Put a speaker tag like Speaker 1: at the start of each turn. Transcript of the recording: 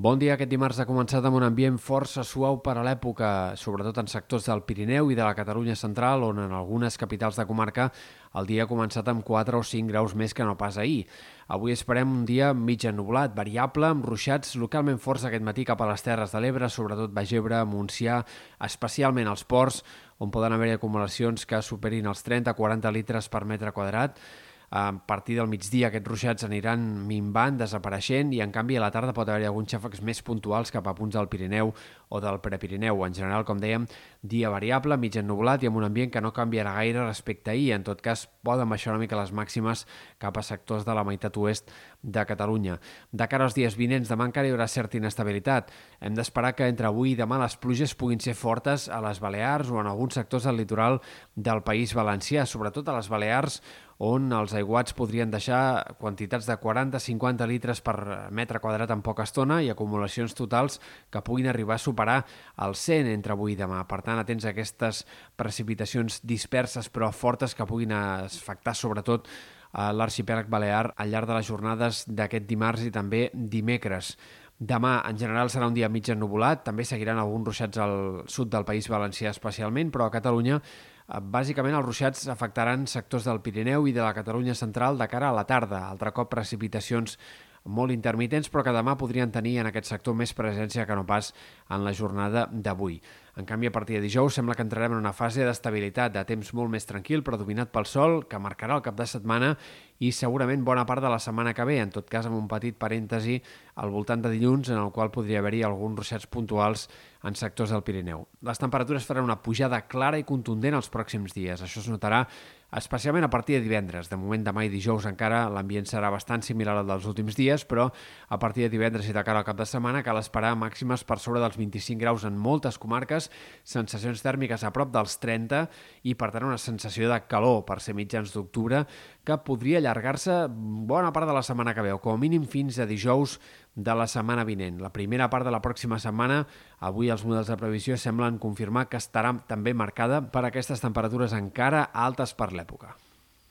Speaker 1: Bon dia. Aquest dimarts ha començat amb un ambient força suau per a l'època, sobretot en sectors del Pirineu i de la Catalunya central, on en algunes capitals de comarca el dia ha començat amb 4 o 5 graus més que no pas ahir. Avui esperem un dia mig ennublat, variable, amb ruixats localment forts aquest matí cap a les Terres de l'Ebre, sobretot Bagebre, Montsià, especialment als ports, on poden haver acumulacions que superin els 30-40 litres per metre quadrat. A partir del migdia aquests ruixats aniran minvant, desapareixent i en canvi a la tarda pot haver-hi alguns xàfecs més puntuals cap a punts del Pirineu o del Prepirineu. En general, com dèiem, dia variable, mig ennublat i amb un ambient que no canviarà gaire respecte a ahir. En tot cas, poden baixar una mica les màximes cap a sectors de la meitat oest de Catalunya. De cara als dies vinents, demà encara hi haurà certa inestabilitat. Hem d'esperar que entre avui i demà les pluges puguin ser fortes a les Balears o en alguns sectors del litoral del País Valencià, sobretot a les Balears on els aiguats podrien deixar quantitats de 40-50 litres per metre quadrat en poca estona i acumulacions totals que puguin arribar a superar el 100 entre avui i demà. Per tant, atents a aquestes precipitacions disperses però fortes que puguin afectar sobretot a l'arxipèlag balear al llarg de les jornades d'aquest dimarts i també dimecres. Demà, en general, serà un dia mig ennubulat. També seguiran alguns ruixats al sud del País Valencià especialment, però a Catalunya Bàsicament, els ruixats afectaran sectors del Pirineu i de la Catalunya central de cara a la tarda. Altre cop, precipitacions molt intermitents, però que demà podrien tenir en aquest sector més presència que no pas en la jornada d'avui. En canvi, a partir de dijous sembla que entrarem en una fase d'estabilitat, de temps molt més tranquil, però dominat pel sol, que marcarà el cap de setmana i segurament bona part de la setmana que ve, en tot cas amb un petit parèntesi al voltant de dilluns, en el qual podria haver-hi alguns ruixats puntuals en sectors del Pirineu. Les temperatures faran una pujada clara i contundent els pròxims dies. Això es notarà especialment a partir de divendres. De moment, demà i dijous encara l'ambient serà bastant similar al dels últims dies, però a partir de divendres i de cara al cap de setmana cal esperar màximes per sobre dels 25 graus en moltes comarques, sensacions tèrmiques a prop dels 30 i, per tant, una sensació de calor per ser mitjans d'octubre que podria allargar-se bona part de la setmana que ve, o com a mínim fins a dijous de la setmana vinent. La primera part de la pròxima setmana, avui els models de previsió semblen confirmar que estarà també marcada per aquestes temperatures encara altes per l'època.